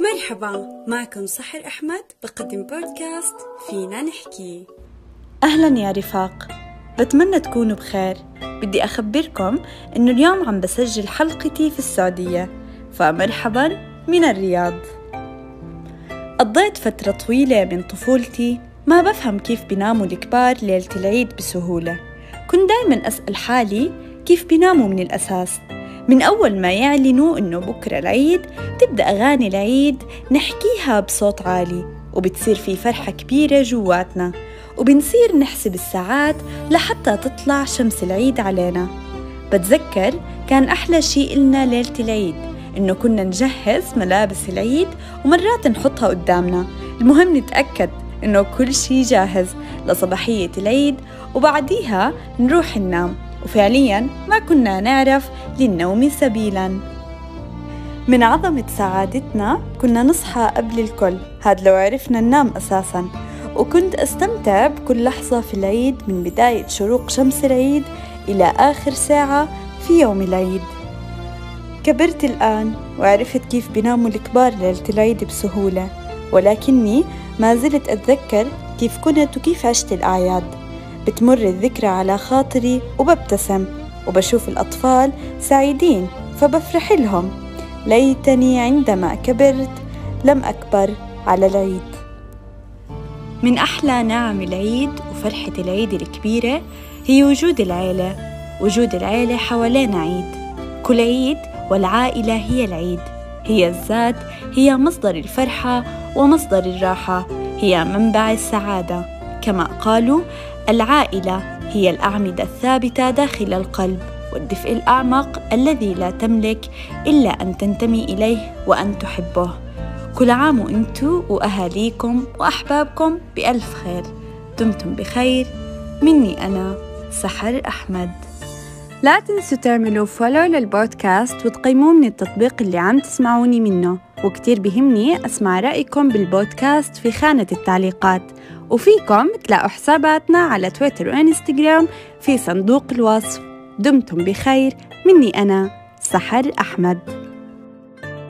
مرحبا معكم سحر أحمد بقدم بودكاست فينا نحكي. أهلا يا رفاق. بتمنى تكونوا بخير. بدي أخبركم إنه اليوم عم بسجل حلقتي في السعودية فمرحبا من الرياض. قضيت فترة طويلة من طفولتي ما بفهم كيف بيناموا الكبار ليلة العيد بسهولة. كنت دايما أسأل حالي كيف بيناموا من الأساس. من أول ما يعلنوا إنه بكرة العيد تبدأ أغاني العيد نحكيها بصوت عالي وبتصير في فرحة كبيرة جواتنا وبنصير نحسب الساعات لحتى تطلع شمس العيد علينا. بتذكر كان أحلى شيء إلنا ليلة العيد إنه كنا نجهز ملابس العيد ومرات نحطها قدامنا. المهم نتأكد إنه كل شيء جاهز لصباحية العيد وبعديها نروح ننام. وفعليا ما كنا نعرف للنوم سبيلا. من عظمة سعادتنا كنا نصحى قبل الكل. هاد لو عرفنا ننام أساسا. وكنت أستمتع بكل لحظة في العيد من بداية شروق شمس العيد إلى آخر ساعة في يوم العيد. كبرت الآن وعرفت كيف بيناموا الكبار ليلة العيد بسهولة. ولكني ما زلت أتذكر كيف كنت وكيف عشت الأعياد. بتمر الذكرى على خاطري وببتسم وبشوف الأطفال سعيدين فبفرح لهم. ليتني عندما كبرت لم أكبر على العيد. من أحلى نعم العيد وفرحة العيد الكبيرة هي وجود العيلة وجود العيلة حوالينا عيد. كل عيد والعائلة هي العيد هي الذات هي مصدر الفرحة ومصدر الراحة هي منبع السعادة. كما قالوا العائلة هي الأعمدة الثابتة داخل القلب والدفء الأعمق الذي لا تملك إلا أن تنتمي إليه وأن تحبه. كل عام وأنتم وأهاليكم وأحبابكم بألف خير. دمتم بخير. مني أنا سحر أحمد. لا تنسوا تعملوا فولو للبودكاست وتقيموه من التطبيق اللي عم تسمعوني منه وكتير بهمني أسمع رأيكم بالبودكاست في خانة التعليقات. وفيكم تلاقوا حساباتنا على تويتر وإنستغرام في صندوق الوصف. دمتم بخير. مني أنا سحر أحمد.